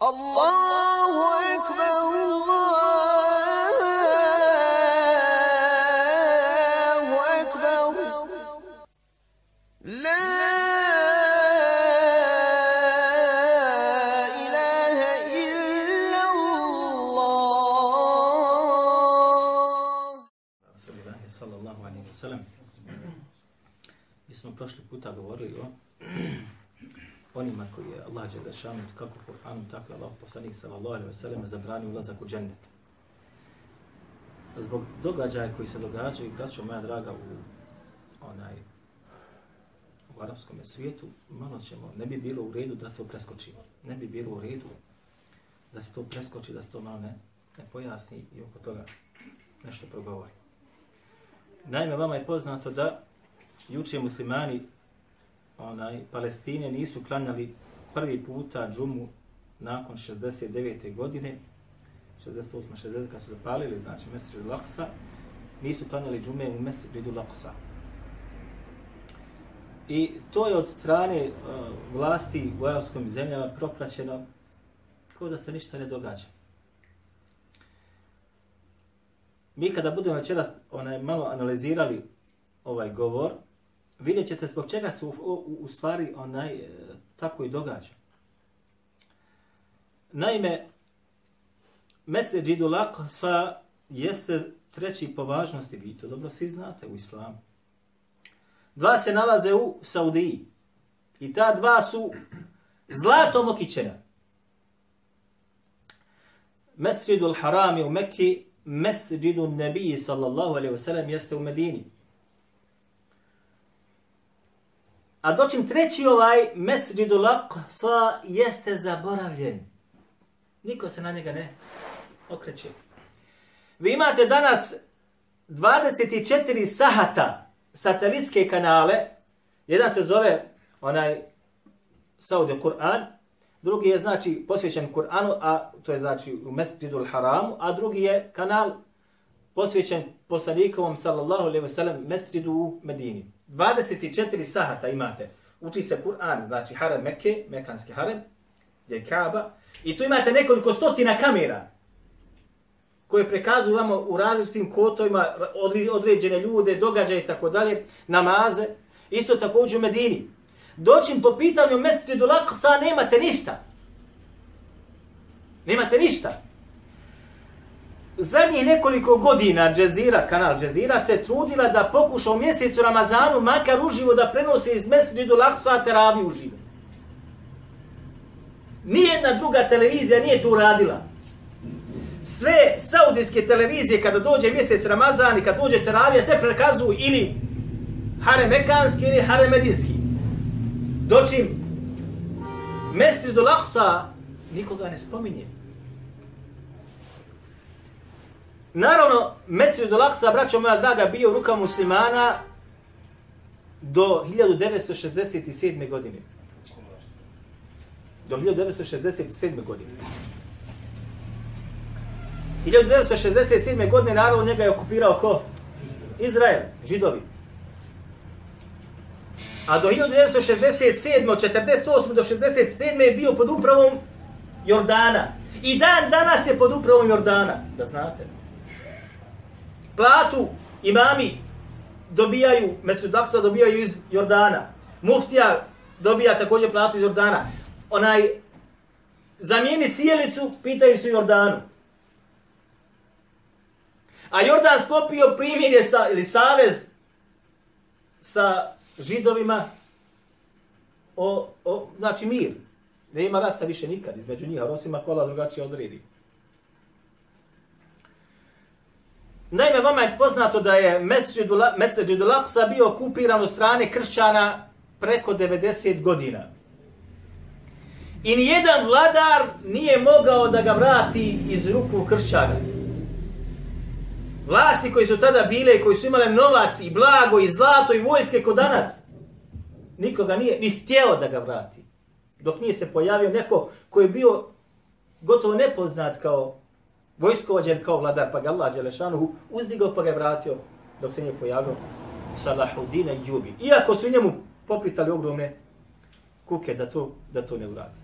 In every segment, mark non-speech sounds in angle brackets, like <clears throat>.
Allahu ekber, Allahu ekber. La ilahe illa Allah. Rasulillahi sallallahu alaihi wa sallam. Mi smo prošli puta govorili o onima koji je Allah Đelešanu kako u Kur'anu, tako je Allah poslanik sallallahu alaihi wasallam zabranio ulazak u džennet. Zbog događaja koji se događaju, braćo moja draga, u onaj u arapskom svijetu, malo ćemo, ne bi bilo u redu da to preskočimo. Ne bi bilo u redu da se to preskoči, da se to malo ne, ne pojasni i oko toga nešto progovori. Naime, vama je poznato da juče muslimani Pa onaj, Palestine nisu klanjali prvi puta džumu nakon 69. godine, 68. 60. kad su zapalili, znači Mesrid Laksa, nisu klanjali džume u Mesridu Laksa. I to je od strane uh, vlasti u arapskim zemljama propraćeno kao da se ništa ne događa. Mi kada budemo večeras onaj, malo analizirali ovaj govor, vidjet ćete zbog čega se u, u, u stvari onaj, e, tako i događa. Naime, Meseđidu Idul Aqsa jeste treći po važnosti, vi to dobro svi znate u islamu. Dva se nalaze u Saudiji i ta dva su zlatom okićena. Mesjidul Haram je u Mekki, Mesjidu Nebiji sallallahu alaihi wasallam jeste u Medini. A dočim treći ovaj Mesjidu Laqsa jeste zaboravljen. Niko se na njega ne okreće. Vi imate danas 24 sahata satelitske kanale. Jedan se zove onaj Saudi Kur'an, drugi je znači posvećen Kur'anu, a to je znači u Mesjidul Haramu, a drugi je kanal posvećen poslanikovom sallallahu alejhi ve sellem Mesjidu u Medini. 24 sahata imate. Uči se Kur'an, znači Harem Mekke, Mekanski Harem, je Kaaba, i tu imate nekoliko stotina kamera koje prekazuju vamo u različitim kotovima određene ljude, događaje i tako dalje, namaze, isto također u Medini. Doćim po pitanju Mesjidu Laksa, nemate ništa. Nemate ništa. Zadnjih nekoliko godina Džezira, kanal Džezira, se trudila da pokuša u mjesecu Ramazanu makar uživo da prenose iz Mesjidu Laksa teravi uživo. Nijedna druga televizija nije to uradila. Sve saudijske televizije kada dođe mjesec Ramazan i kad dođe teravija, sve prekazuju ili haremekanski ili haremedinski. medinski. Doćim, do Laksa nikoga ne spominje. Naravno, Mesjid do Laksa, braćo moja draga, bio ruka muslimana do 1967. godine. Do 1967. godine. 1967. godine naravno njega je okupirao ko? Izrael, židovi. A do 1967. od 48. do 67. je bio pod upravom Jordana. I dan danas je pod upravom Jordana, da znate. Platu imami dobijaju, Mesudaksa dobijaju iz Jordana. Muftija dobija također platu iz Jordana. Onaj, zamijeni cijelicu, pitaju su Jordanu. A Jordan sklopio primjerje sa, ili savez sa židovima o, o, znači mir. Ne ima rata više nikad između njih, a Rosima kola drugačije odredi. Naime, vama je poznato da je Mesečid Laksa bio okupiran od strane kršćana preko 90 godina. I nijedan vladar nije mogao da ga vrati iz ruku kršćana. Vlasti koji su tada bile i koji su imale novac i blago i zlato i vojske kod danas, nikoga nije ni htjeo da ga vrati. Dok nije se pojavio neko koji je bio gotovo nepoznat kao vojskovađer kao vladar, pa ga Allah Đelešanuhu uzdigao pa ga je vratio dok se nije pojavio Salahudina i Iako su njemu popitali ogromne kuke da to, da to ne uradi.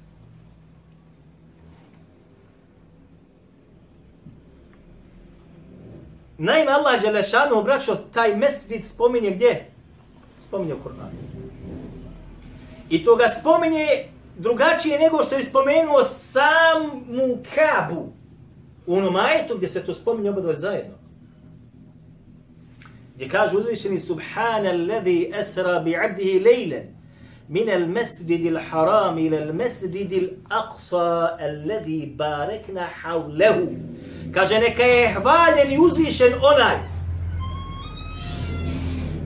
Naime, Allah Đelešanuhu obraćao taj mesrid spominje gdje? Spominje u Koranu. I to ga spominje drugačije nego što je spomenuo samu Kabu. U onom ajetu gdje se to spominje oba zajedno. Gdje kaže uzvišeni Subhana alladhi esra bi abdihi lejlen min al masjid al haram ila al masjid al aqsa alladhi barakna hawlahu. Kaže neka je hvaljen i uzvišen onaj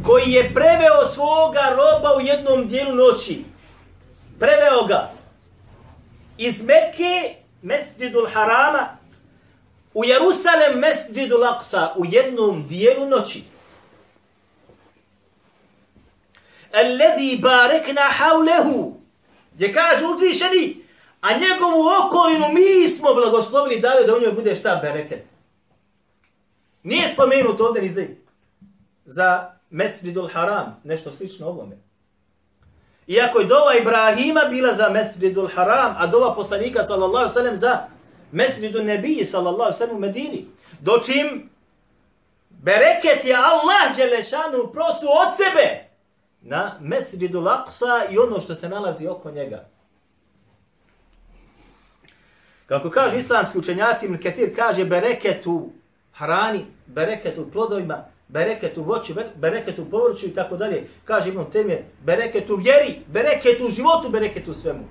koji je preveo svoga roba u jednom dijelu noći. Preveo ga. Iz Mekke mesjidul harama u Jerusalem mesđidu Laksa u jednom dijelu noći. Alladhi barekna haulehu, gdje kaže uzvišeni a njegovu okolinu mi smo blagoslovili dali da u njoj bude šta bereket? Nije spomenuto ovdje ni za za Mesjidul Haram nešto slično ovome. Iako je dova Ibrahima bila za Mesjidul Haram, a dova poslanika sallallahu sallam za mesridu Nebiji sallallahu sallam u Medini. Dočim bereket je Allah Đelešanu prosu od sebe na Mesridu Laksa i ono što se nalazi oko njega. Kako kaže islamski učenjaci, Ibn Ketir kaže bereket u hrani, bereket u plodovima, bereket u voću, bereket u povrću i tako dalje. Kaže Ibn Temir, bereket u vjeri, bereket u životu, bereket u svemu.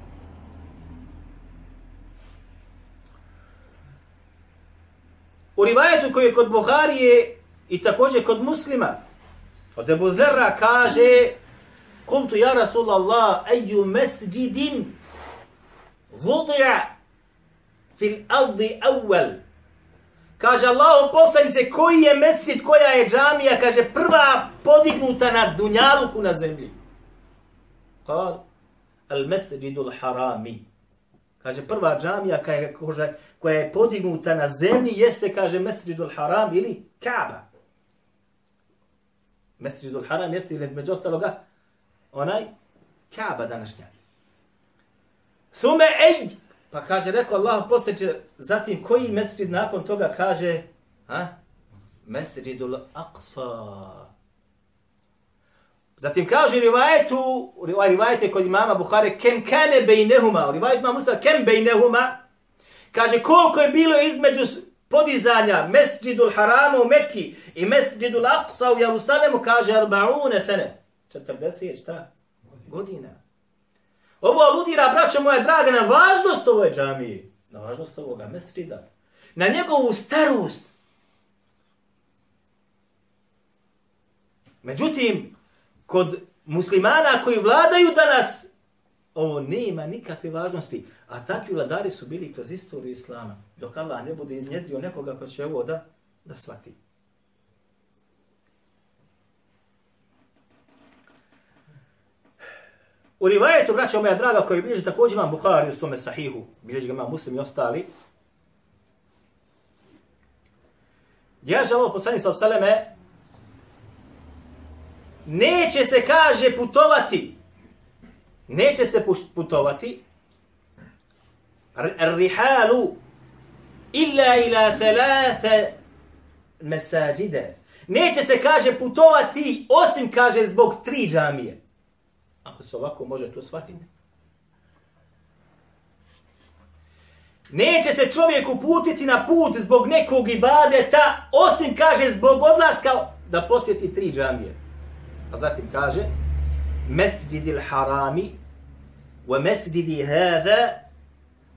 U rivajetu koji je kod Buharije i također kod muslima, od Ebu Zerra kaže Kultu ja Rasulallah, eju mesđidin vudi'a fil ardi awwal. Kaže Allah poslanice, koji je mesjid, koja je džamija, kaže prva podignuta na dunjaluku na zemlji. Kal, al mesđidul harami. Kaže prva džamija koja je, koja je podignuta na zemlji jeste, kaže Mesridul haram ili Kaaba. Mesridul haram jeste ili između ostaloga onaj Kaaba današnja. Sume ej! Pa kaže, rekao Allah posjeće, zatim koji mesrid nakon toga kaže, ha? Mesridul Aqsa. Zatim kaže rivajetu, rivajet je kod imama Buhare, kem kane bejnehuma, rivajet ima Musa, kem bejnehuma, kaže koliko je bilo između podizanja Mesridul Harama u Mekki i Mesridul Aqsa u Jerusalemu, kaže, arbaune sene. 40 šta? Godina. Ovo aludira, braćo moja draga, na važnost ove džamije. Na važnost ovoga mesrida. Na njegovu starost. Međutim, kod muslimana koji vladaju danas, ovo nema nikakve važnosti. A takvi vladari su bili kroz istoriju Islama. Dok Allah ne bude iznjedrio nekoga ko će ovo da, da shvati. U rivajetu, braćo moja draga, koji bilježi također imam Bukhari u svome sahihu, bilježi ga imam muslim i ostali, Ja želo poslani sa osaleme, neće se, kaže, putovati. Neće se putovati. Rihalu illa ila thalatha mesađide. Neće se, kaže, putovati, osim, kaže, zbog tri džamije. Ako se ovako može to shvatiti. Neće se čovjek uputiti na put zbog nekog ibadeta, osim kaže zbog odlaska da posjeti tri džamije. A zatim kaže Mesđidi harami wa mesđidi hada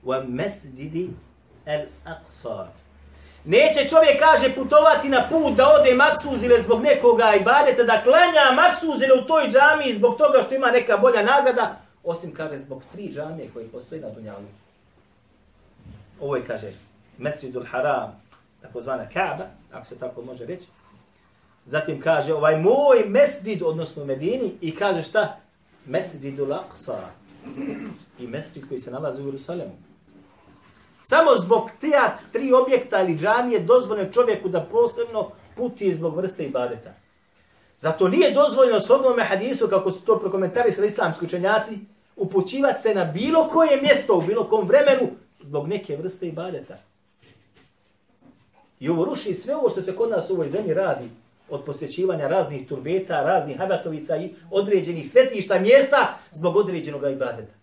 wa mesđidi al aqsa. Neće čovjek, kaže, putovati na put da ode maksuzile zbog nekoga ibadeta, da klanja maksuzile u toj džami zbog toga što ima neka bolja nagrada, osim, kaže, zbog tri džamije koji postoji na Dunjalu. Ovo je, kaže, Mesjidul Haram, takozvana Kaaba, ako se tako može reći. Zatim kaže, ovaj moj mesdid, odnosno Medini, i kaže šta? Mesdidu l'Aqsa. I mesdid koji se nalazi u Jerusalemu. Samo zbog tija tri objekta ili džamije dozvoljeno čovjeku da posebno puti zbog vrste ibadeta. Zato nije dozvoljeno s ovome hadisu, kako su to prokomentarisali islamski učenjaci, upućivati se na bilo koje mjesto u bilo kom vremenu zbog neke vrste ibadeta. I ovo ruši sve ovo što se kod nas u ovoj zemlji radi od posjećivanja raznih turbeta, raznih habatovica i određenih svetišta mjesta zbog određenog ibadeta.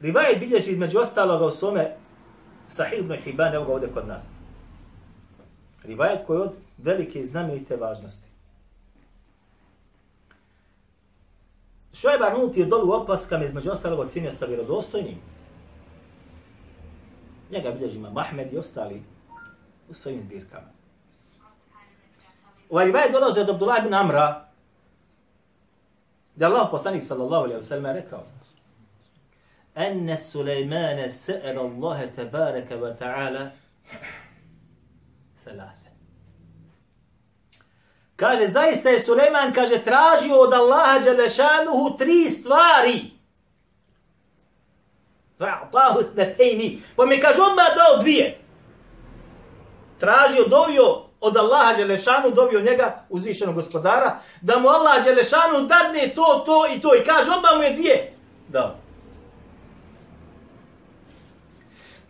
Rivajet bilježi između ostaloga u svome Sahih ibn Hibban, evo ga ovdje kod nas. Rivajet koji je od velike znamenite važnosti. Šojba Arnut je dolu opaskama između ostalog ocinio sa vjerodostojnim. Njega bilježi ima Mahmed i ostali u svojim zbirkama. Ovaj rivaj dolaze od Abdullah ibn Amra, da Allah poslanik sallallahu alaihi wa sallam rekao أن سليمان سأل الله تبارك وتعالى ثلاثة Kaže, zaista je Suleman, kaže, tražio od Allaha Đelešanuhu tri stvari. Fa'atahu tnetejni. Pa mi kaže, odmah dao dvije. Tražio, dovio od Allaha Đelešanu, dovio njega, uzvišenog gospodara, da mu Allah Đelešanu dadne to, to i to. I kaže, odmah mu je dvije. Dao.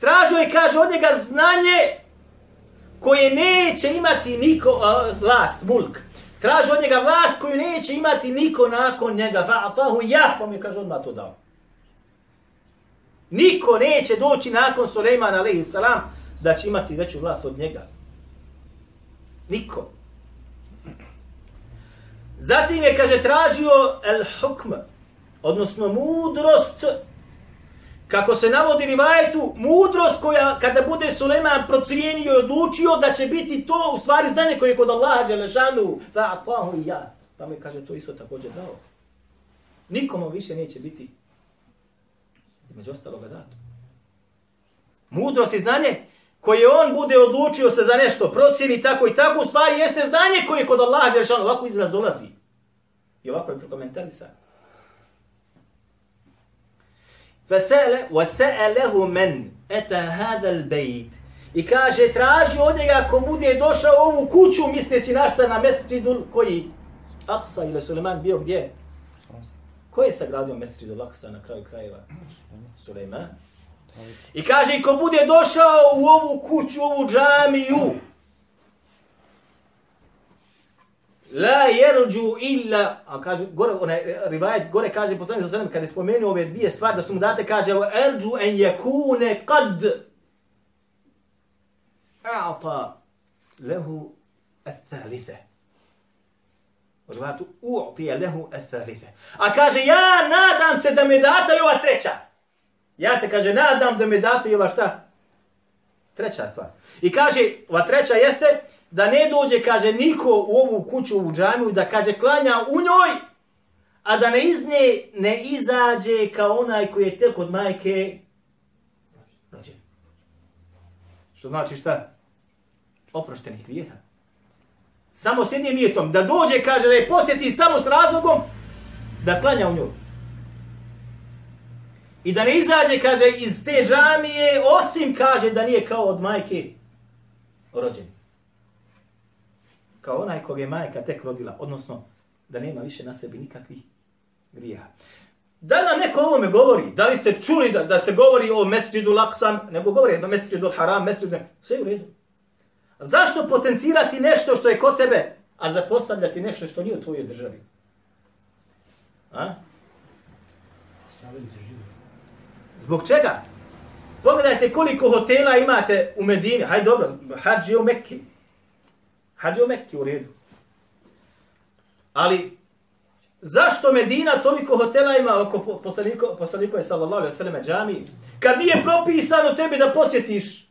Tražio je, kaže, od njega znanje koje neće imati niko, uh, vlast, mulk. Traži od njega vlast koju neće imati niko nakon njega. Fa'atahu ja, pa mi kaže odmah to dao. Niko neće doći nakon Suleiman salam da će imati veću vlast od njega. Niko. Zatim je, kaže, tražio el hukm, odnosno mudrost kako se navodi rivajetu, mudrost koja kada bude Suleman procijenio i odlučio da će biti to u stvari znanje koje je kod Allaha Đelešanu, fa atahu i ja. Pa mi kaže to isto također dao. Nikomu više neće biti među ostaloga dato. Mudrost i znanje koje on bude odlučio se za nešto, procijeni tako i tako, u stvari jeste znanje koje je kod Allaha Đelešanu. Ovako izraz dolazi. I ovako je prokomentarisano. Fesele, wa men, eta ata hadha albayt. I kaže traži od njega ko bude došao u ovu kuću misleći na šta na mesdžidu koji Aksa ili Suleman bio gdje? Ko je sagradio mesdžidu Aksa na kraju krajeva? Suleman. I kaže i ko bude došao u ovu kuću, u ovu džamiju, La jerđu illa, a kaže, gore, onaj e, rivajet, gore kaže poslanik sa kada je spomenuo ove dvije stvari, da su mu date, kaže, wa erđu en jekune kad a'ta lehu athalithe. U rivatu, u'tija lehu athalithe. A kaže, ja nadam se da mi date ova treća. Ja se, kaže, nadam da mi date ova šta? Treća stvar. I kaže, ova treća jeste, da ne dođe, kaže, niko u ovu kuću, u džamiju, da kaže, klanja u njoj, a da ne iz nje ne izađe kao onaj koji je tek od majke rođen. Što znači šta? Oproštenih grijeha. Samo s jednim mijetom. Da dođe, kaže, da je posjeti samo s razlogom da klanja u njoj. I da ne izađe, kaže, iz te džamije, osim, kaže, da nije kao od majke rođen kao onaj kog je majka tek rodila, odnosno da nema više na sebi nikakvih grija. Da nam neko ovome govori, da li ste čuli da, da se govori o mesđidu laksam, nego govori o mesđidu haram, mesđidu, sve u redu. Zašto potencirati nešto što je kod tebe, a zapostavljati nešto što nije u tvojoj državi? A? Zbog čega? Pogledajte koliko hotela imate u Medini. Hajde dobro, hađi u Mekki. Hađe u Mekke u redu. Ali, zašto Medina toliko hotela ima oko poslaniko, poslaniko je sallallahu alaihi sallam džami? Kad nije propisano tebi da posjetiš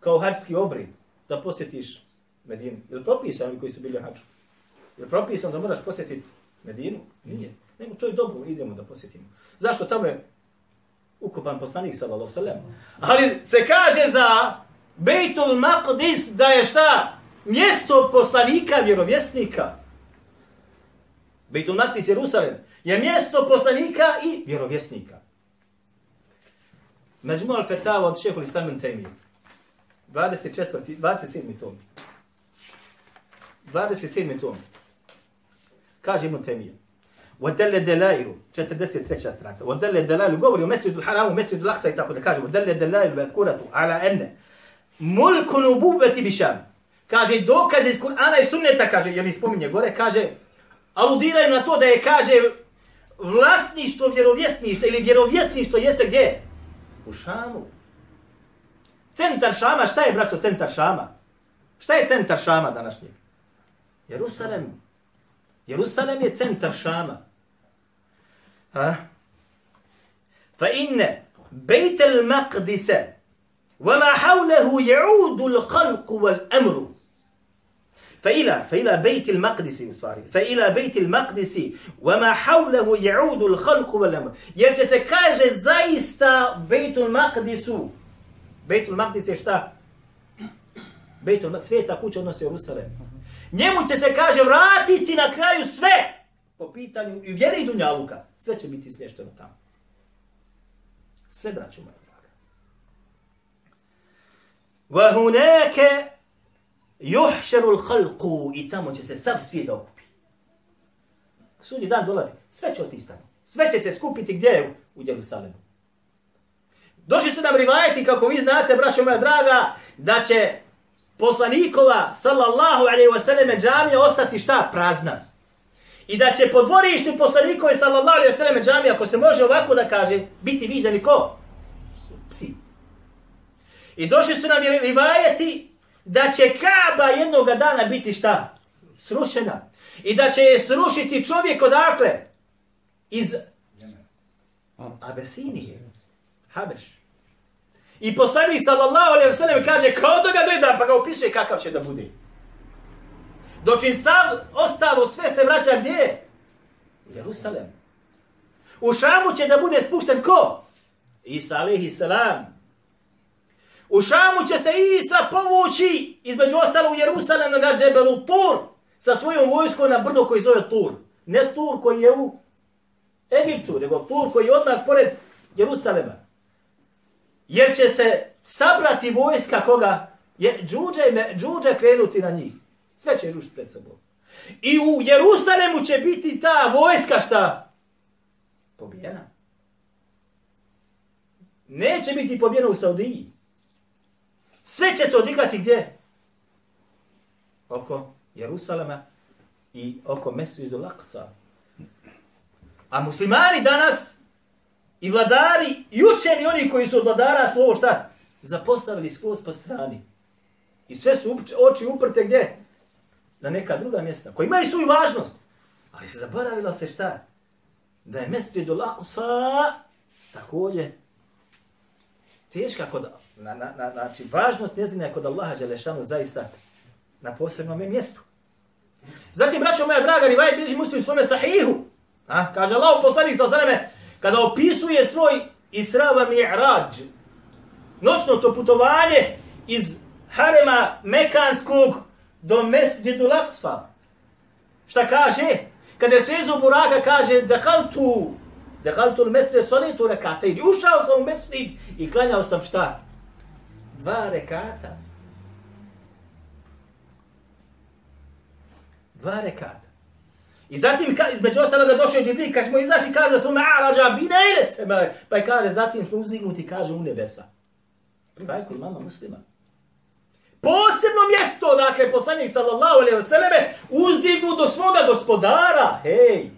kao hađski obrin, da posjetiš Medinu. Je li propisano koji su bili u hađu? Je li propisano da moraš posjetiti Medinu? Nije. Nego to je dobro, idemo da posjetimo. Zašto tamo je ukupan poslanik sallallahu alaihi sallam? Ali se kaže za Bejtul Maqdis da je šta? Mjesto poslanika, vjerovjesnika. Bejtul Maqdis, Jerusalem, je mjesto poslanika i vjerovjesnika. Međmu al-Fetava od šehu Listamen Temi. 24. 27. tom. 27. tom. Kaže Ibn Temije. Wadelle delairu, 43. stranica. Wadelle delairu, govori o Mesjidu Haramu, Mesjidu Laksa i tako da kaže. Wadelle delairu vatkuratu, ala enne. Mulku nububeti bišan. Kaže, dokaz iz Kur'ana i sunneta, kaže, jer mi spominje gore, kaže, aludiraju na to da je, kaže, vlasništvo vjerovjesništva ili vjerovjesništvo jeste gdje? U Šamu. Centar Šama, šta je, braćo, centar Šama? Šta je centar Šama današnjeg? Jerusalem. Jerusalem je centar Šama. Ha? Fa inne Bejtel maqdise وما حوله يعود الخلق والأمر فإلى فإلى بيت المقدس صاري فإلى بيت المقدس وما حوله يعود الخلق والأمر jer će se kaže zaista Bejtul Maqdisu Bejtul Maqdis je šta? Bejtul sveta kuća odnosi Jerusalem. Njemu će se kaže vratiti na kraju sve po pitanju i vjeri Dunjaluka. Sve će biti smješteno tamo. Sve braću moja draga. وَهُنَاكَ Juhšeru l'halku i tamo će se sav svijet okupi. Sudnji dan dolazi, sve će otići tamo. Sve će se skupiti gdje U Jerusalemu. Došli su nam rivajeti, kako vi znate, braćo moja draga, da će poslanikova, sallallahu alaihi wasallam, džamija ostati šta? Prazna. I da će po dvorištu poslanikove, sallallahu alaihi wasallam, džamija, ako se može ovako da kaže, biti viđani ko? Psi. I došli su nam rivajeti da će Kaaba jednog dana biti šta? Srušena. I da će je srušiti čovjek odakle? Iz Abesinije. Habeš. I poslanik sallallahu alejhi ve sellem kaže kao da ga gleda pa ga opisuje kakav će da bude. Dok im sav ostalo sve se vraća gdje? U Jerusalem. U Šamu će da bude spušten ko? Isa alejhi salam. U Šamu će se Isa povući između ostalo u Jerusalem na Džebelu Tur sa svojom vojskom na brdo koji zove Tur. Ne Tur koji je u Egiptu, nego Tur koji je odmah pored Jerusalema. Jer će se sabrati vojska koga je džuđe, džuđe krenuti na njih. Sve će rušiti pred sobom. I u Jerusalemu će biti ta vojska šta? Pobijena. Neće biti pobijena u Saudiji. Sve će se odigrati gdje? Oko Jerusalema i oko Mesuidu Laksa. A muslimani danas i vladari i učeni oni koji su od vladara su ovo šta? Zapostavili skroz po strani. I sve su oči uprte gdje? Na neka druga mjesta. Koji imaju svoju važnost. Ali se zaboravilo se šta? Da je Mesuidu Laksa također teška kod na, na, na, znači, važnost njezina je kod Allaha Đelešanu zaista na posebnom mjestu. Zatim, braćo moja draga, Rivajet bliži muslim svome sahihu. A, kaže Allah poslanik sa osaneme, kada opisuje svoj Israva mi'rađ, noćno to putovanje iz harema Mekanskog do Mesđidu Laksa. Šta kaže? Kada je svezu buraka kaže, dekaltu, dekaltu l-mesre solitu rekate. Ušao sam u mesrid i klanjao sam šta? Dva rekata. Dva rekata. I zatim, ka, između ostaloga došao je Džibrik, kad smo izašli, kaže su me arađa, bine ile se me. Pa je kaže, zatim smo uzdignuti, kaže, u nebesa. Rivajku imama muslima. Posebno mjesto, dakle, poslanik sallallahu alaihi vseleme, uzdignu do svoga gospodara. Hej!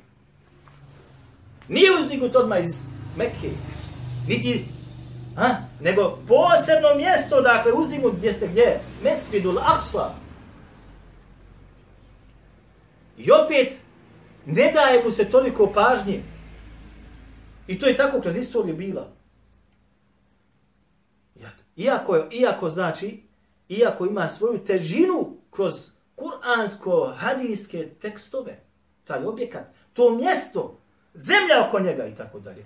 Nije uzdignut odmah iz Mekke. Niti Ha? Nego posebno mjesto, dakle, uzimu gdje ste gdje? Mesvidul Aqsa. I opet, ne daje mu se toliko pažnje. I to je tako kroz istoriju bila. Iako, iako znači, iako ima svoju težinu kroz kuransko-hadijske tekstove, taj objekat, to mjesto, zemlja oko njega i tako dalje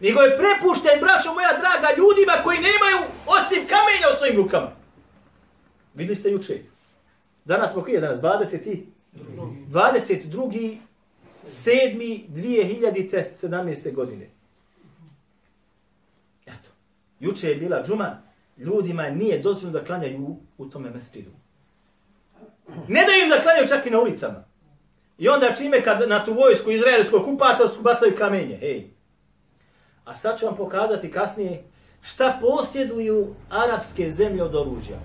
nego je prepušten, braćo moja draga, ljudima koji nemaju osim kamenja u svojim rukama. Vidjeli ste juče. Danas smo koji je danas? 20. 22. 7. 2017. godine. Eto. Juče je bila džuma. Ljudima nije dozvoljeno da klanjaju u tome mesridu. Ne daju im da klanjaju čak i na ulicama. I onda čime kad na tu vojsku izraelsku okupatorsku bacaju kamenje. Hej. A sad ću vam pokazati kasnije šta posjeduju arapske zemlje od oružja.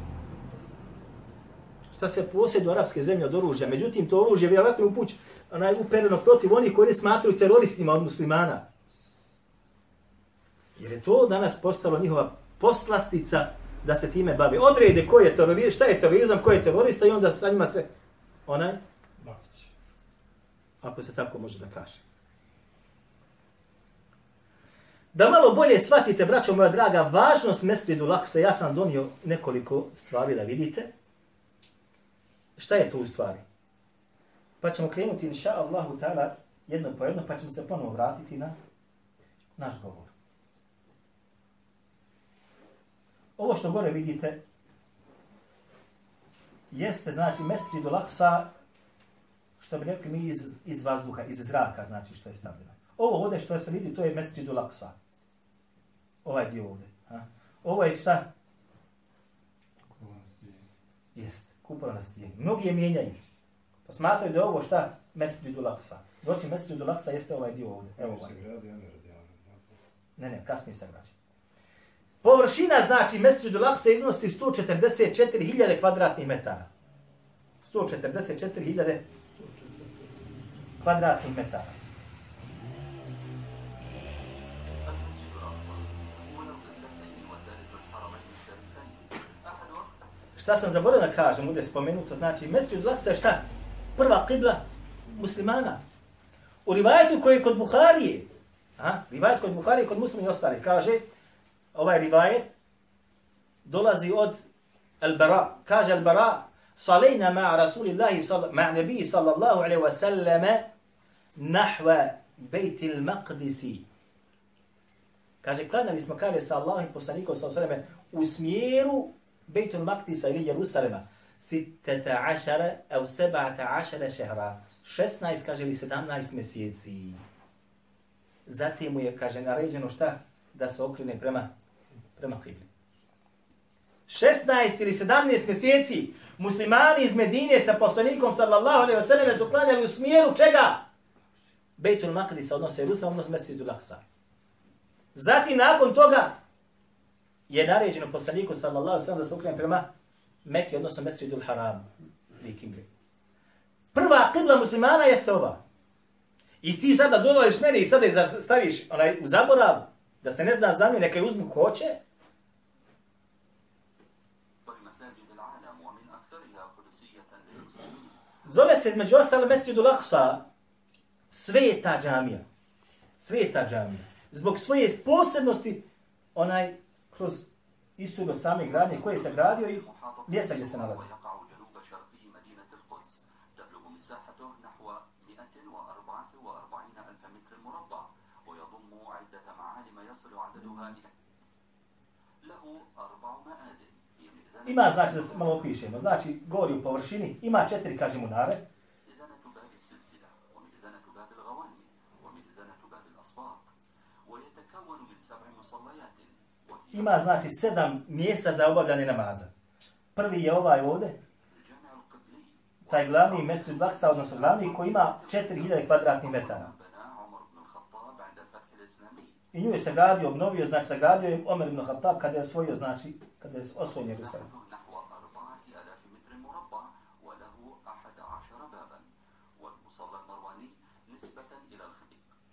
Šta se posjeduju arapske zemlje od oružja. Međutim, to oružje vjerojatno upuć onaj upereno protiv onih koji smatruju teroristima od muslimana. Jer je to danas postalo njihova poslastica da se time bavi. Odrede ko je terorizam, šta je terorizam, ko je terorista i onda sa njima se onaj ako se tako može da kaže. Da malo bolje shvatite, braćo moja draga, važnost mesridu laksa, ja sam donio nekoliko stvari da vidite. Šta je to u stvari? Pa ćemo krenuti, inša Allahu ta'ala, jedno po jedno, pa ćemo se ponovo vratiti na naš govor. Ovo što gore vidite, jeste, znači, mesridu laksa, što bi rekli mi iz, iz vazduha, iz zraka, znači što je stavljeno. Ovo ovdje što se vidi, to je mesridu laksa. Ovaj dio ovdje. Ha? Ovo je šta? Jest, kupola na stijeni. Mnogi je mijenjaju. Pa smatraju da je ovo šta? Mesridu laksa. Doći mesridu laksa jeste ovaj dio ovdje. Evo ovaj. Ne, ne, kasnije se vraća. Površina, znači, mesridu laksa iznosi 144.000 kvadratnih metara. 144.000 kvadratnih metara. šta sam zaboravio da kažem, ovdje spomenuto, znači mesečju zlaksa je šta? Prva kibla muslimana. U rivajetu koji je kod Buharije, a, rivajet kod Buharije, kod muslima i ostali, kaže, ovaj rivajet dolazi od Al-Bara. Kaže Al-Bara, "Salajna ma'a Rasulillahi, ma'a Nebiji sallallahu alaihi wa sallama, nahva bejtil maqdisi. Kaže, klanjali smo kare sa Allahim poslanikom sallallahu alayhi wa sallam, u smjeru Bejtul Maktisa ili Jerusalema, siteta ašara, ev sebata ašara šehra, 16, kaže, ili 17 mjeseci. Zatim mu je, kaže, naređeno šta? Da se okrene prema, prema kibli. 16 ili 17 mjeseci muslimani iz Medine sa poslanikom sallallahu alejhi ve su klanjali u smjeru čega? Bejtul Maqdis odnosno Jerusalim odnosno Mesdžidul Aksa. Zatim nakon toga je naređeno poslaniku sallallahu sallam da se okrene prema Mekke odnosno Mesdžidul Haram ili Kibli. Prva kibla muslimana jeste ova. I ti sada dolaziš mene i sada je staviš onaj u zaborav da se ne zna za nju, neka je uzmu ko hoće, Zove se između ostale Mesjidu Laksa sveta džamija. Sveta džamija. Zbog svoje posebnosti onaj kroz istu same gradnje koje se gradio i mjesta gdje se nalazi. Ima, znači, da se malo opišemo, znači, govori u površini, ima četiri, kažemo, nare, Ima, znači, sedam mjesta za obavljanje namaza. Prvi je ovaj ovdje, taj glavni mesrid Laksa, odnosno glavni, koji ima 4000 kvadratnih metara. I nju je se gradio, obnovio, znači se gradio je Omer ibn Khattab kada je osvojio, znači, kada je osvojio Jerusalim.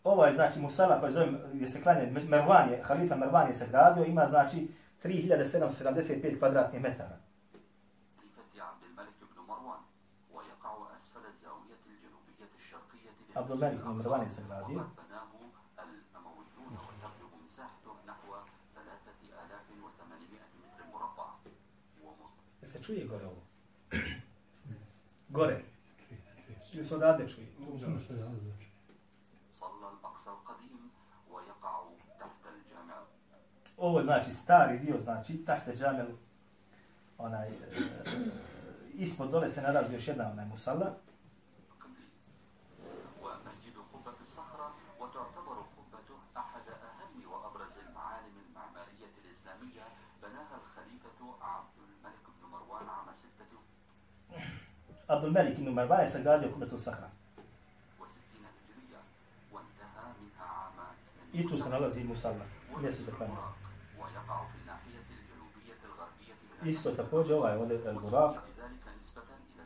Ovo je znači Musala koji zove, gdje se klanje, Mervan je, halifa Mervan je se gradio, ima znači 3775 kvadratnih metara. Abdul Malik ibn Mervan je se gradio. čuje gore ovo? <clears throat> gore. Ili se odavde čuje? Ovo je znači stari dio, znači tahte džamel, onaj, e, ispod dole se nalazi još jedna onaj musalla. عبد الملك بن مروان sagradio Kubetu Sahra. I tu se nalazi Musalla, mjesto za klanjanje. isto također ovaj ovdje El Burak.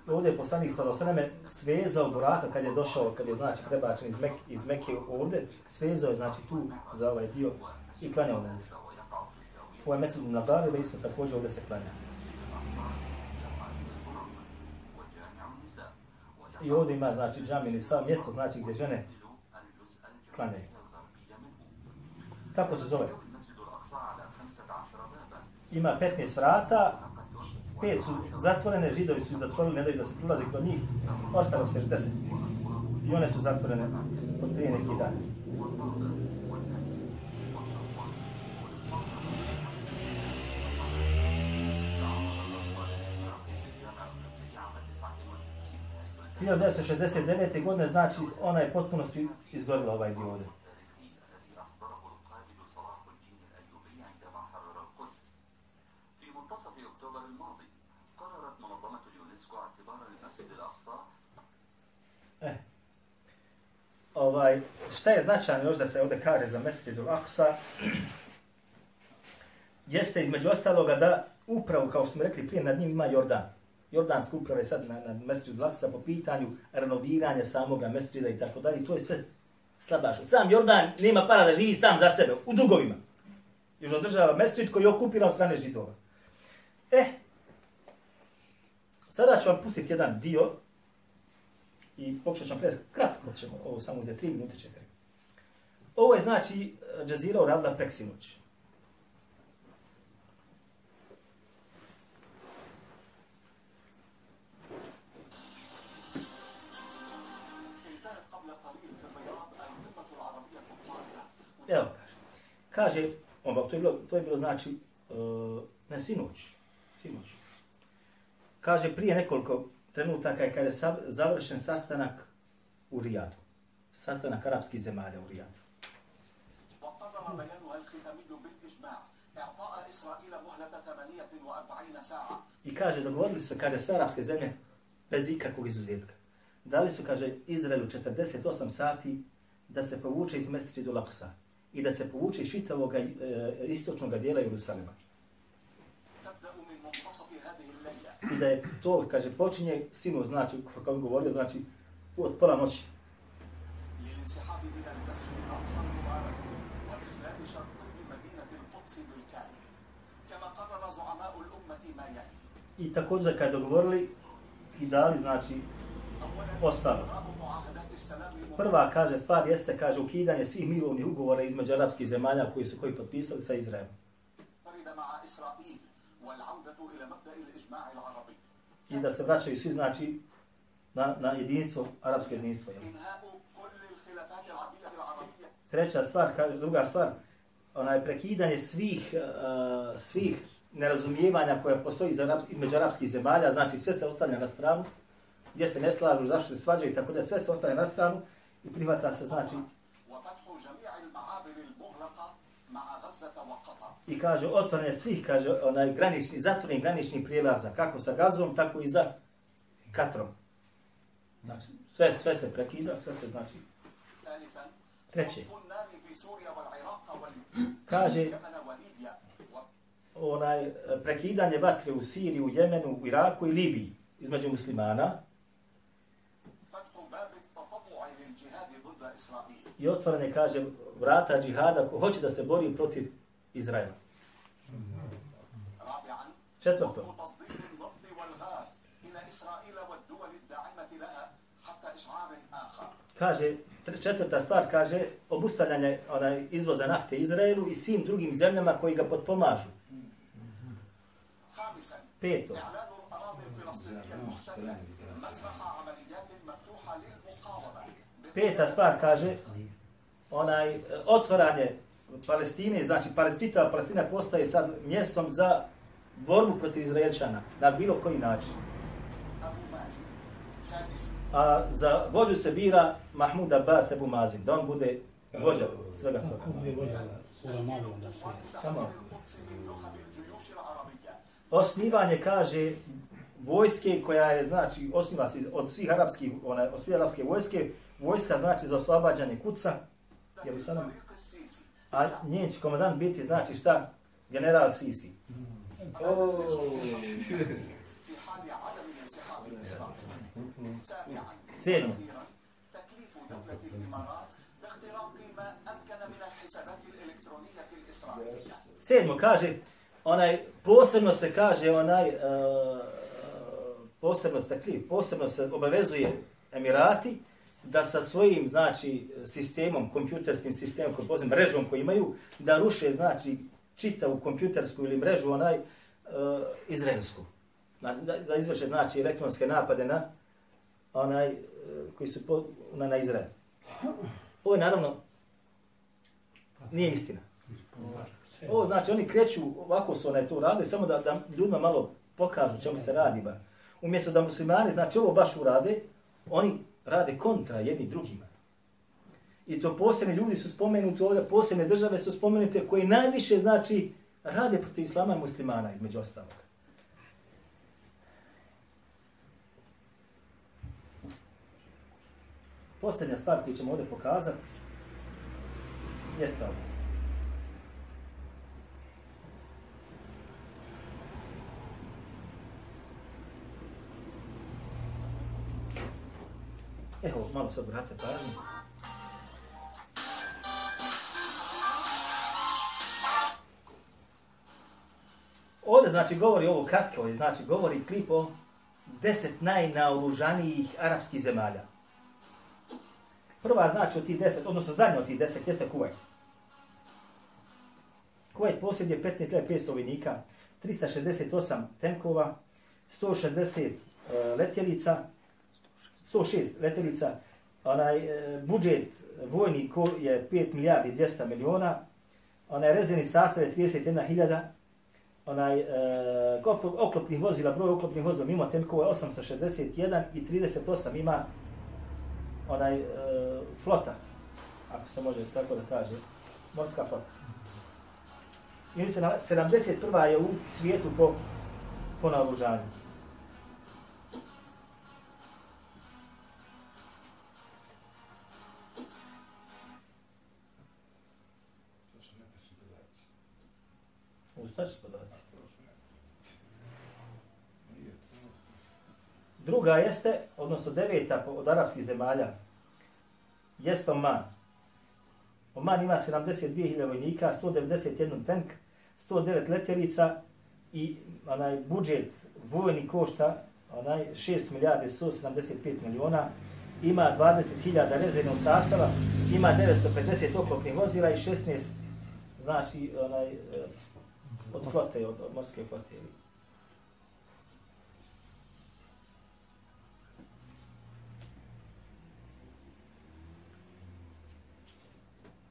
Ovdje je poslanik sada sveme svezao Buraka kad je došao, kad je znači prebačen iz, Mek, iz Mekke ovdje, svezao je znači tu za ovaj dio i klanjao na njih. Ovaj Ovo je mesud na dar, isto također ovdje se klanja. I ovdje ima znači džami nisa, mjesto znači gdje žene klanjaju. Kako se zove? ima 15 vrata, pet su zatvorene, židovi su zatvorili, ne daju da se prilazi kod njih, ostalo se još 10. I one su zatvorene od prije neki dan. Krije 1969. godine znači ona je potpunosti izgorila ovaj dio ovdje. Ovaj, šta je značajno još da se ovdje kaže za Mesjidu Aksa? Jeste između ostaloga da upravo, kao što smo rekli prije, nad njim ima Jordan. Jordanska uprava je sad na, na Mesjidu Aksa po pitanju renoviranja samoga Mesjida i tako dalje. To je sve slabašno. Sam Jordan nema para da živi sam za sebe, u dugovima. Još održava Mesjid koji je okupiran od strane židova. E, sada ću vam pustiti jedan dio i pokušat ćemo predstaviti, kratko ćemo ovo samo uzeti, tri minute četiri. Ovo je znači Džazira uradila preksinuć. Evo kaže. Kaže, onda, to je bilo, to je bilo znači, uh, ne, sinoć. Sinoć. Kaže, prije nekoliko, trenutaka je kada je sav- završen sastanak u Rijadu. Sastanak arapskih zemalja u Rijadu. وقرر بيانها الختامي بالإجماع إعطاء إسرائيل مهلة 48 ساعة I kaže, dogovorili su, kaže, sve arapske zemlje bez ikakvog izuzetka. Dali su, kaže, Izraelu 48 sati da se povuče iz mjeseči do Laksa i da se povuče iz čitavog e, istočnog dijela Jerusalima. I da je to, kaže, počinje sinu, znači, kako on govorio, znači, od pola noći. للانسحاب من المسجد الأقصى المبارك وإخلال شرقي مدينة القدس بالكامل كما قرر زعماء الأمة ما يلي I također kad dogovorili i dali, znači, أولا ostalo. إلغاء معاهدات السلام المبارك Prva, kaže, stvar jeste, kaže, ukidanje svih mirovnih ugovora između arapskih zemalja koji su koji potpisali sa Izraelom. مع إسرائيل i da se vraćaju svi znači na, na jedinstvo, arapsko jedinstvo. Jel? Treća stvar, druga stvar, ona je prekidanje svih uh, svih nerazumijevanja koje postoji za arapski, između arapskih zemalja, znači sve se ostavlja na stranu, gdje se ne slažu, zašto se svađaju i tako da sve se ostavlja na stranu i prihvata se znači I kaže, otvorene svih, kaže, onaj granični, zatvorenih granični prijelaza, kako sa gazom, tako i za katrom. Znači, sve, sve se prekida, sve se znači. Treće. <clears throat> Kaže, onaj prekidanje vatre u Siriji, u Jemenu, u Iraku i Libiji između muslimana, i otvorene, kaže, vrata džihada ko hoće da se bori protiv Izraela. Četvrto. Kaže, četvrta stvar, kaže, obustavljanje onaj, izvoza nafte Izraelu i svim drugim zemljama koji ga potpomažu. Peto peta stvar kaže, onaj, otvaranje Palestine, znači Palestina, Palestina postaje sad mjestom za borbu protiv Izraelčana, na bilo koji način. A za vođu se bira Mahmud Abbas Ebu Mazin, da on bude vođa svega toga. Samo. Osnivanje kaže vojske koja je, znači, osniva se od svih arapskih, one, od svih arapske vojske, vojska znači za oslobađanje kuca, Jerusalem. A njen će komadan biti, znači šta? General Sisi. Sedmo. Sedmo kaže, onaj, posebno se kaže, onaj, uh, posebno se, posebno se obavezuje Emirati, da sa svojim, znači, sistemom, kompjuterskim sistemom, koji pozivim, mrežom koju imaju, da ruše, znači, čitavu kompjutersku ili mrežu, onaj, eh, uh, izraelsku. Da, da izvrše, znači, elektronske napade na onaj, eh, koji su po, na, na Izrael. Ovo je naravno, nije istina. Ovo znači oni kreću, ovako su onaj to rade, samo da, da ljudima malo pokažu čemu se radi. Ba. Umjesto da muslimani, znači ovo baš urade, oni rade kontra jedni drugima. I to posebni ljudi su spomenuti ovdje, posebne države su spomenute koje najviše znači rade protiv islama i muslimana između ostalog. Posljednja stvar koju ćemo ovdje pokazati jeste ovo. Evo, malo sad obrate pažnje. Ovdje znači govori ovo kratko, znači govori klip o deset najnaoružanijih arapskih zemalja. Prva znači od tih deset, odnosno zadnja od tih deset, jeste Kuvajt. Kuvajt posjeduje 15.500 vojnika, 368 tenkova, 160 uh, e, letjelica, 106 letjelica, onaj e, budžet vojni ko je 5 milijardi 200 miliona, onaj rezervni sastav je 31.000, onaj e, kop- oklopnih vozila, broj oklopnih vozila mimo tenkova je 861 i 38 ima onaj e, flota, ako se može tako da kaže, morska flota. I se na 71. je u svijetu po, po naoružanju. Ustaš podaci. Druga jeste, odnosno deveta od arapskih zemalja, jeste Oman. Oman ima 72.000 vojnika, 191 tank, 109 letjelica i onaj budžet vojni košta onaj 6 milijardi 175 miliona, ima 20.000 rezervnog sastava, ima 950 oklopnih vozila i 16 znači onaj od flote, od, od morske flote.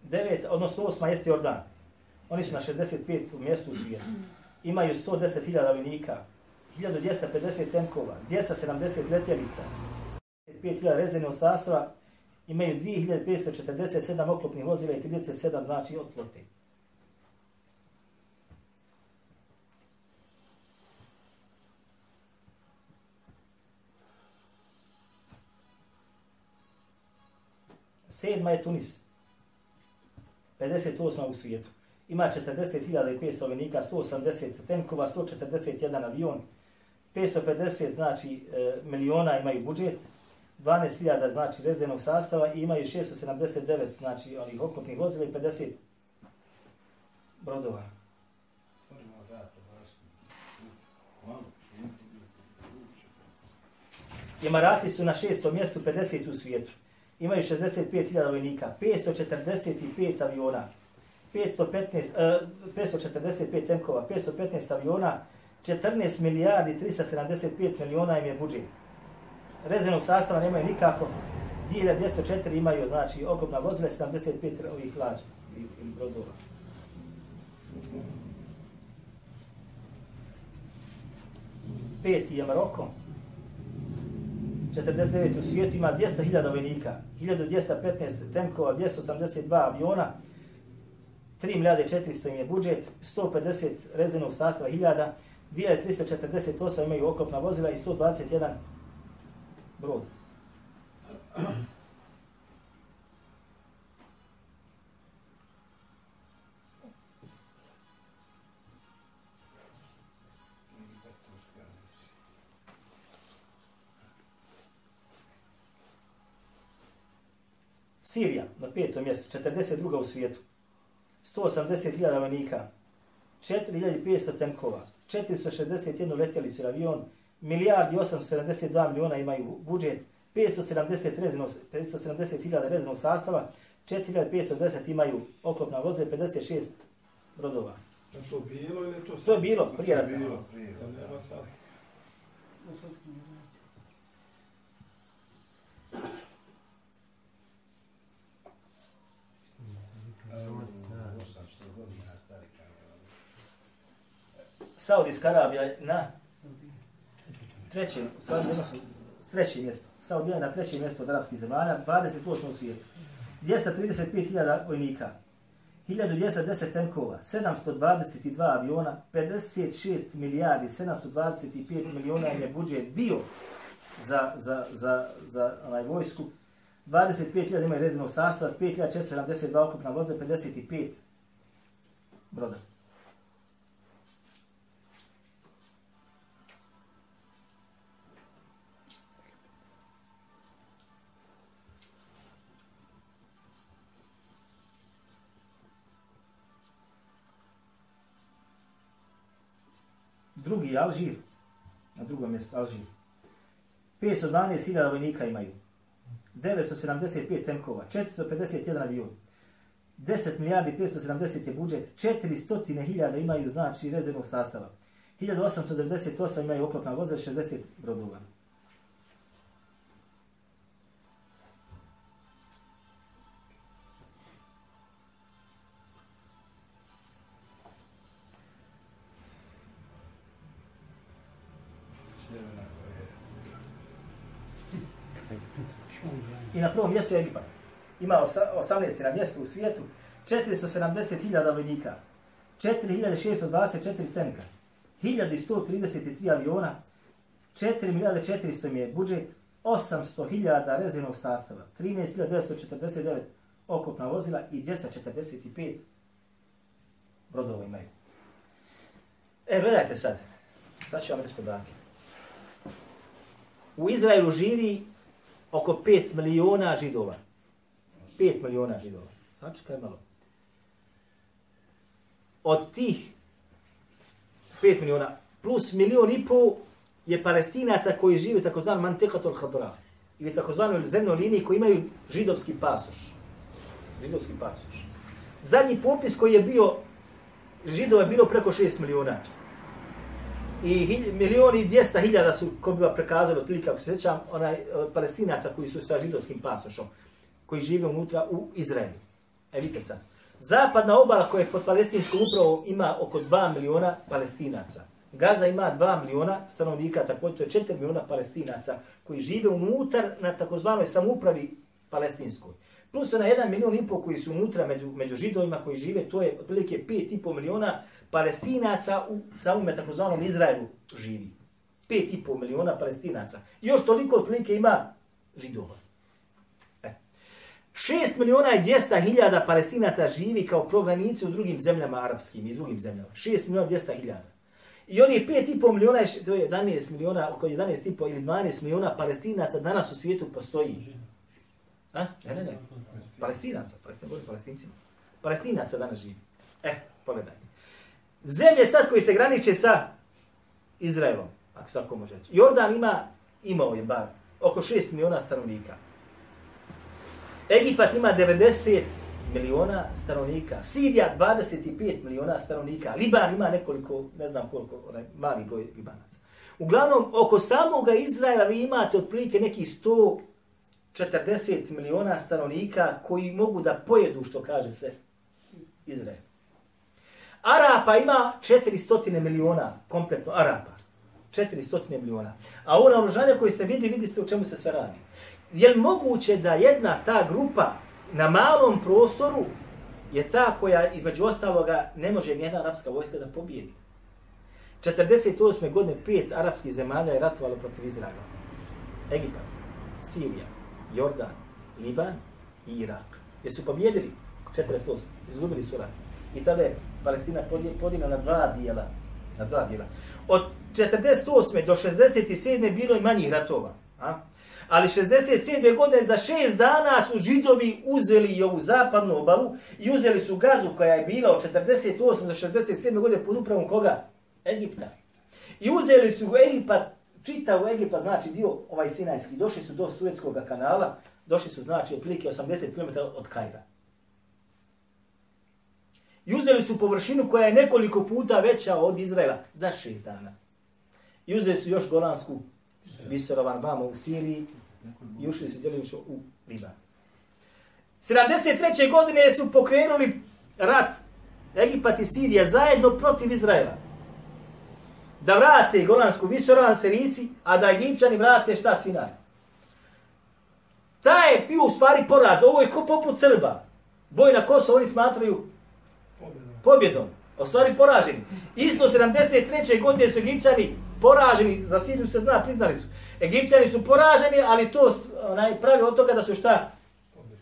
Devet, odnosno osma jeste Jordan. Oni su na 65. mjestu u svijetu. Imaju 110.000 vojnika, 1250 tenkova, 270 letjelica, 5.000 rezervnog sastava, imaju 2547 oklopnih vozila i 37 znači od flote. Sedma je Tunis. 58. u svijetu. Ima 40.500 vojnika, 180 tenkova, 141 avion, 550 znači e, miliona imaju budžet, 12.000 znači rezervnog sastava i imaju 679 znači onih oklopnih vozila i 50 brodova. Emarati su na šestom mjestu 50 u svijetu. Imaju 65.000 vojnika, 545 aviona, 515, 545 e, tenkova, 515 aviona, 14 milijardi 375 miliona im je budžet. Rezervnog sastava nemaju nikako. 2204 imaju, znači, oklopna vozila, 75 ovih lađa i brodova. Peti je Maroko, 49 u svijetu ima 200.000 vojnika, 1215 tenkova, 282 aviona, 3 milijarde 400 im je budžet, 150 rezervnog sastava 1000, 2348 imaju oklopna vozila i 121 brod. Sirija na petom mjestu, 42. u svijetu. 180.000 vojnika, 4500 tenkova, 461 letjelicu ili avion, milijardi 872 miliona imaju budžet, 570 rezervnog 570.000 rezervnog sastava, 4510 imaju oklopna voze, 56 brodova. Je to bilo ili je to sad? To je bilo prije rata. Bilo prije. Ja nema sad. Evo, 800 godina stari kanal. Saudijska Arabija je na trećem, Saudija treće mjesto. Saudija je na trećem mjestu od arapskih zemalja, 28. u svijetu. 235.000 vojnika, 1210 tenkova, 722 aviona, 56 milijardi, 725 miliona je budžet bio za, za, za, za onaj vojsku. 25.000 imaju rezervnog sastava, 5.472 okupna voza, 55 broda. Drugi je Alžir, na drugom mjestu Alžir. 512.000 vojnika imaju. 975 tenkova, 451 avion. 10 milijardi 570 je budžet, 400.000 imaju znači rezervnog sastava. 1898 imaju oklopna voza, 60 brodova. Ima 18. na mjestu u svijetu, 470.000 vojnika, 4.624 tenka, 1.133 aviona, 4 milijarde 400 je budžet, 800.000 rezervnog sastava, 13.949 okopna vozila i 245 brodova imaju. E, gledajte sad. Sad ću vam reći podatke. U Izraelu živi oko 5 miliona židova. 5 miliona židova. Znači kaj malo. Od tih 5 miliona plus milion i pol je palestinaca koji žive takozvan takozvanom Mantekatul Hadra ili takozvanoj zemnoj liniji koji imaju židovski pasoš. Židovski pasoš. Zadnji popis koji je bio židova je bilo preko 6 miliona. I milioni i dvijesta hiljada su, ko bi vam prekazali, otprilike, ako se sjećam, onaj, eh, palestinaca koji su sa židovskim pasošom, koji žive unutra u Izraelu. E vidite sad. Zapadna obala koja je pod palestinskom upravom ima oko 2 miliona palestinaca. Gaza ima 2 miliona stanovnika, također to je 4 miliona palestinaca koji žive unutar na takozvanoj samoupravi palestinskoj. Plus na 1 milion i pol koji su unutra među, među židovima koji žive, to je otprilike 5,5 miliona palestinaca u samome takozvanom Izraelu živi. 5,5 miliona palestinaca. I još toliko otprilike ima židova. 6 miliona i 200 hiljada palestinaca živi kao prognanici u drugim zemljama arapskim i drugim zemljama. 6 miliona i 200 hiljada. I oni 5,5 miliona, to je 11 miliona, oko 11,5 ili 12 miliona palestinaca danas u svijetu postoji. A? Ne, ne, ne. Palestinaca, palestinaca, govorim palestincima. Palestinaca danas živi. E, pogledaj. Zemlje sad koji se graniče sa Izraelom, ako se tako može reći. Jordan ima, imao je bar, oko 6 miliona stanovnika. Egipat ima 90 miliona stanovnika. Sirija 25 miliona stanovnika. Liban ima nekoliko, ne znam koliko, onaj mali broj Libanaca. Uglavnom, oko samoga Izraela vi imate otprilike neki 140 miliona stanovnika koji mogu da pojedu, što kaže se, Izrael. Arapa ima 400 miliona, kompletno Arapa. 400 miliona. A ovo naoružanje koje ste vidi, vidi ste o čemu se sve radi. Je li moguće da jedna ta grupa na malom prostoru je ta koja između ostaloga ne može nijedna arapska vojska da pobijedi? 48. godine pet arapskih zemalja je ratovalo protiv Izraela. Egipat, Sirija, Jordan, Liban i Irak. Jesu pobjedili? 48. Izgubili su rat. I tada je Palestina podije- na dva dijela. Na dva dijela. Od 48. do 67. bilo je manjih ratova. A? Ali 67. godine za šest dana su židovi uzeli i ovu zapadnu obalu i uzeli su gazu koja je bila od 48. do 67. godine pod upravom koga? Egipta. I uzeli su Egipat, čitav Egipat, znači dio ovaj Sinajski, došli su do Suetskog kanala, došli su znači otprilike 80 km od Kajra. I uzeli su površinu koja je nekoliko puta veća od Izraela za šest dana. I uzeli su još Golansku Viserovan Bama u Siriji i ušli su djelimično u Liban. 73. godine su pokrenuli rat Egipat i Sirija zajedno protiv Izraela. Da vrate Golansku Viserovan Sirici, a da Egipćani vrate šta Sinaj. Ta je bio u stvari poraz. Ovo je ko poput Srba. Boj na Kosovo oni smatraju pobjedom. O stvari poraženi. Isto 73. godine su Egipćani poraženi, za Siriju se zna, priznali su. Egipćani su poraženi, ali to onaj, pravi od toga da su šta?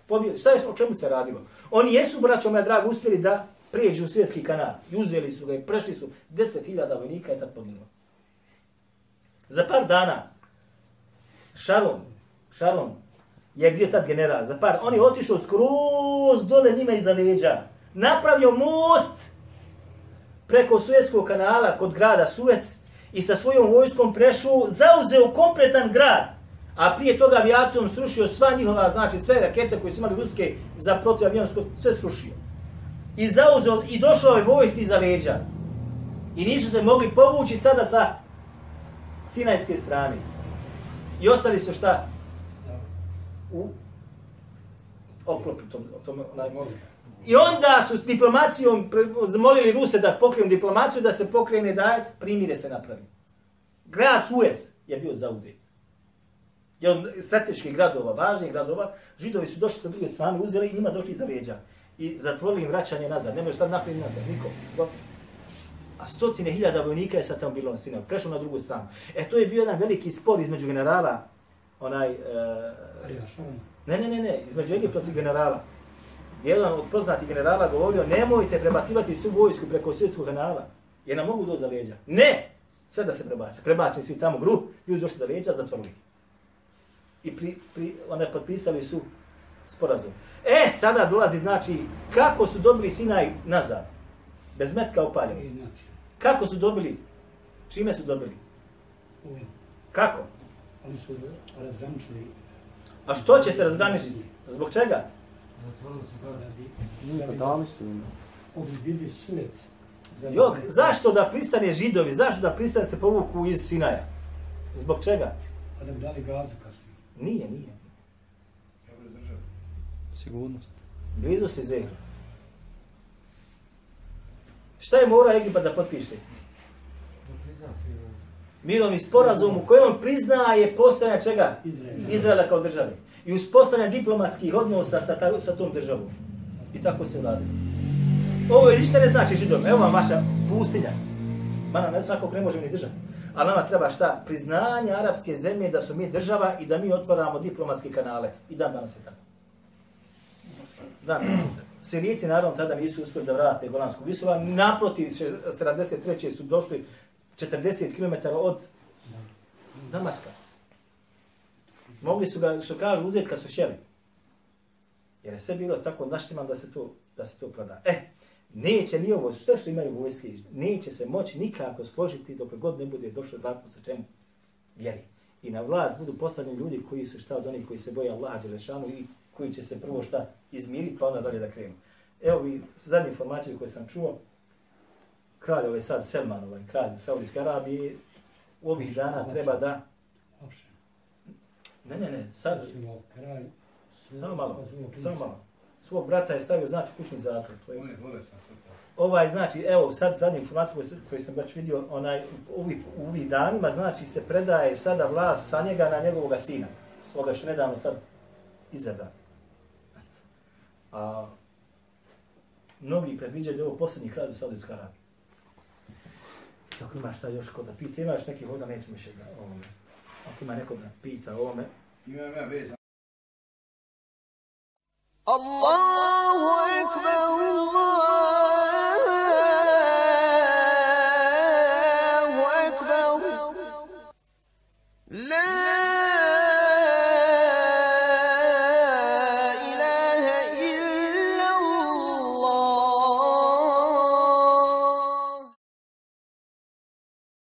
Pobjeli. Šta je, o čemu se radilo? Oni jesu, braćo moja draga, uspjeli da prijeđu u svjetski kanal. I uzeli su ga i prešli su 10.000 vojnika i tad poginulo. Za par dana Šaron, Šaron je bio tad general. Za par, on je otišao skroz dole njima iza leđa. Napravio most preko Suetskog kanala kod grada Suec i sa svojom vojskom prešao, zauzeo kompletan grad, a prije toga avijacijom srušio sva njihova, znači sve rakete koje su imali ruske za protivavionsko, sve srušio. I zauzeo, i došao je vojsti iza leđa. I nisu se mogli povući sada sa Sinajske strane. I ostali su šta? U oklopu tom, tom, onaj, I onda su s diplomacijom zamolili Ruse da pokrenu diplomaciju, da se pokrene da primire se napravi. Grad Suez je bio zauzet. Je od strateških gradova, važnih gradova, židovi su došli sa druge strane, uzeli i njima došli za leđa. I zatvorili im vraćanje nazad. Ne može sad naprijed nazad, niko. A stotine hiljada vojnika je sad tamo bilo na Sinaju. Prešlo na drugu stranu. E to je bio jedan veliki spor između generala, onaj... Uh, ne, ne, ne, ne, između egipatskih generala jedan od poznatih generala govorio, nemojte prebacivati svu vojsku preko svjetskog kanala, jer nam mogu doći za leđa. Ne! Sve da se prebace. Prebačeni svi tamo gru, ljudi došli za leđa, zatvorili. I pri, pri, one potpisali su sporazum. E, sada dolazi, znači, kako su dobili Sinaj nazad? Bez metka upaljeni. Kako su dobili? Čime su dobili? Kako? Oni su razgraničili. A što će se razgraničiti? Zbog čega? Dali su im. Ovi bili suec. Jok, zašto da pristane židovi? Zašto da pristane se povuku iz Sinaja? Zbog čega? A da bi dali gazu kasnije. Nije, nije. Sigurnost. Blizu se Zehra. Šta je mora Egipat da potpiše? Mirovni sporazum u kojem on priznaje postojanje čega? Izraela. Izraela kao države i uspostavljanje diplomatskih odnosa sa, ta, sa tom državom. I tako se radi. Ovo je ništa ne znači židom. Evo vam vaša pustinja. Mana ne svakog ne možemo ni držati. Ali nama treba šta? Priznanje arapske zemlje da su mi država i da mi otvaramo diplomatske kanale. I dan danas je tako. Dan danas je tako. Sirijci naravno tada nisu uspjeli da vrate Golansku visula. Naprotiv, 73. su došli 40 km od Damaska. Mogli su ga, što kažu, uzeti kad su šeli. Jer je sve bilo tako naštiman da se to, da se to proda. E, neće ni ovo, sve što imaju vojske, neće se moći nikako složiti dok god ne bude došlo zakon sa čemu vjeri. I na vlast budu postavljeni ljudi koji su šta od onih koji se boje Allaha Đelešanu i koji će se prvo šta izmiriti pa onda dalje da krenu. Evo vi zadnje informacije koje sam čuo, kralj ovaj sad Selman, ovaj kralj Saudijske Arabije, u ovih dana treba da Ne, ne, ne, sad... Kraj, Samo malo, samo malo. Svog brata je stavio, znači, kućni zatvor. To je... On je bolestan. Ovaj, znači, evo, sad zadnju informaciju koju, koju sam već vidio, onaj, u ovih, u ovih danima, znači, se predaje sada vlast sa njega na njegovog sina. Svoga što nedavno sad izabra. A mnogi predviđaju ovo posljednji kraj u Saudijskoj Arabiji. Tako ima šta još kod da pita, imaš nekih voda, nećemo še da ovome. Ako ima neko